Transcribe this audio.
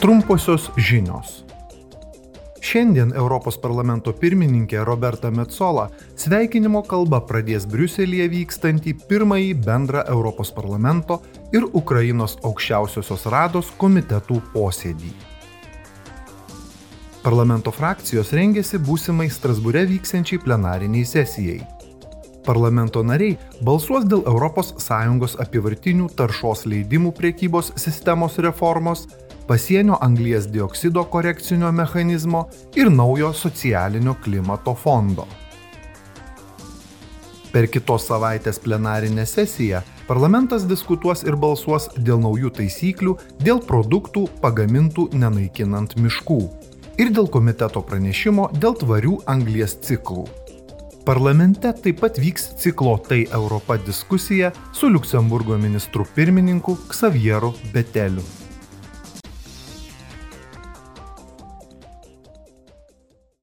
Trumposios žinios. Šiandien Europos parlamento pirmininkė Roberta Metzola sveikinimo kalba pradės Briuselėje vykstantį pirmąjį bendrą Europos parlamento ir Ukrainos aukščiausiosios rados komitetų posėdį. Parlamento frakcijos rengėsi būsimai Strasbūre vyksiančiai plenariniai sesijai. Parlamento nariai balsuos dėl ES apivartinių taršos leidimų priekybos sistemos reformos, pasienio anglies dioksido korekcinio mechanizmo ir naujo socialinio klimato fondo. Per kitos savaitės plenarinę sesiją parlamentas diskutuos ir balsuos dėl naujų taisyklių dėl produktų pagamintų nenaikinant miškų ir dėl komiteto pranešimo dėl tvarių anglies ciklų. Parlamente taip pat vyks ciklo Tai Europa diskusija su Luksemburgo ministru pirmininku Ksavieru Beteliu.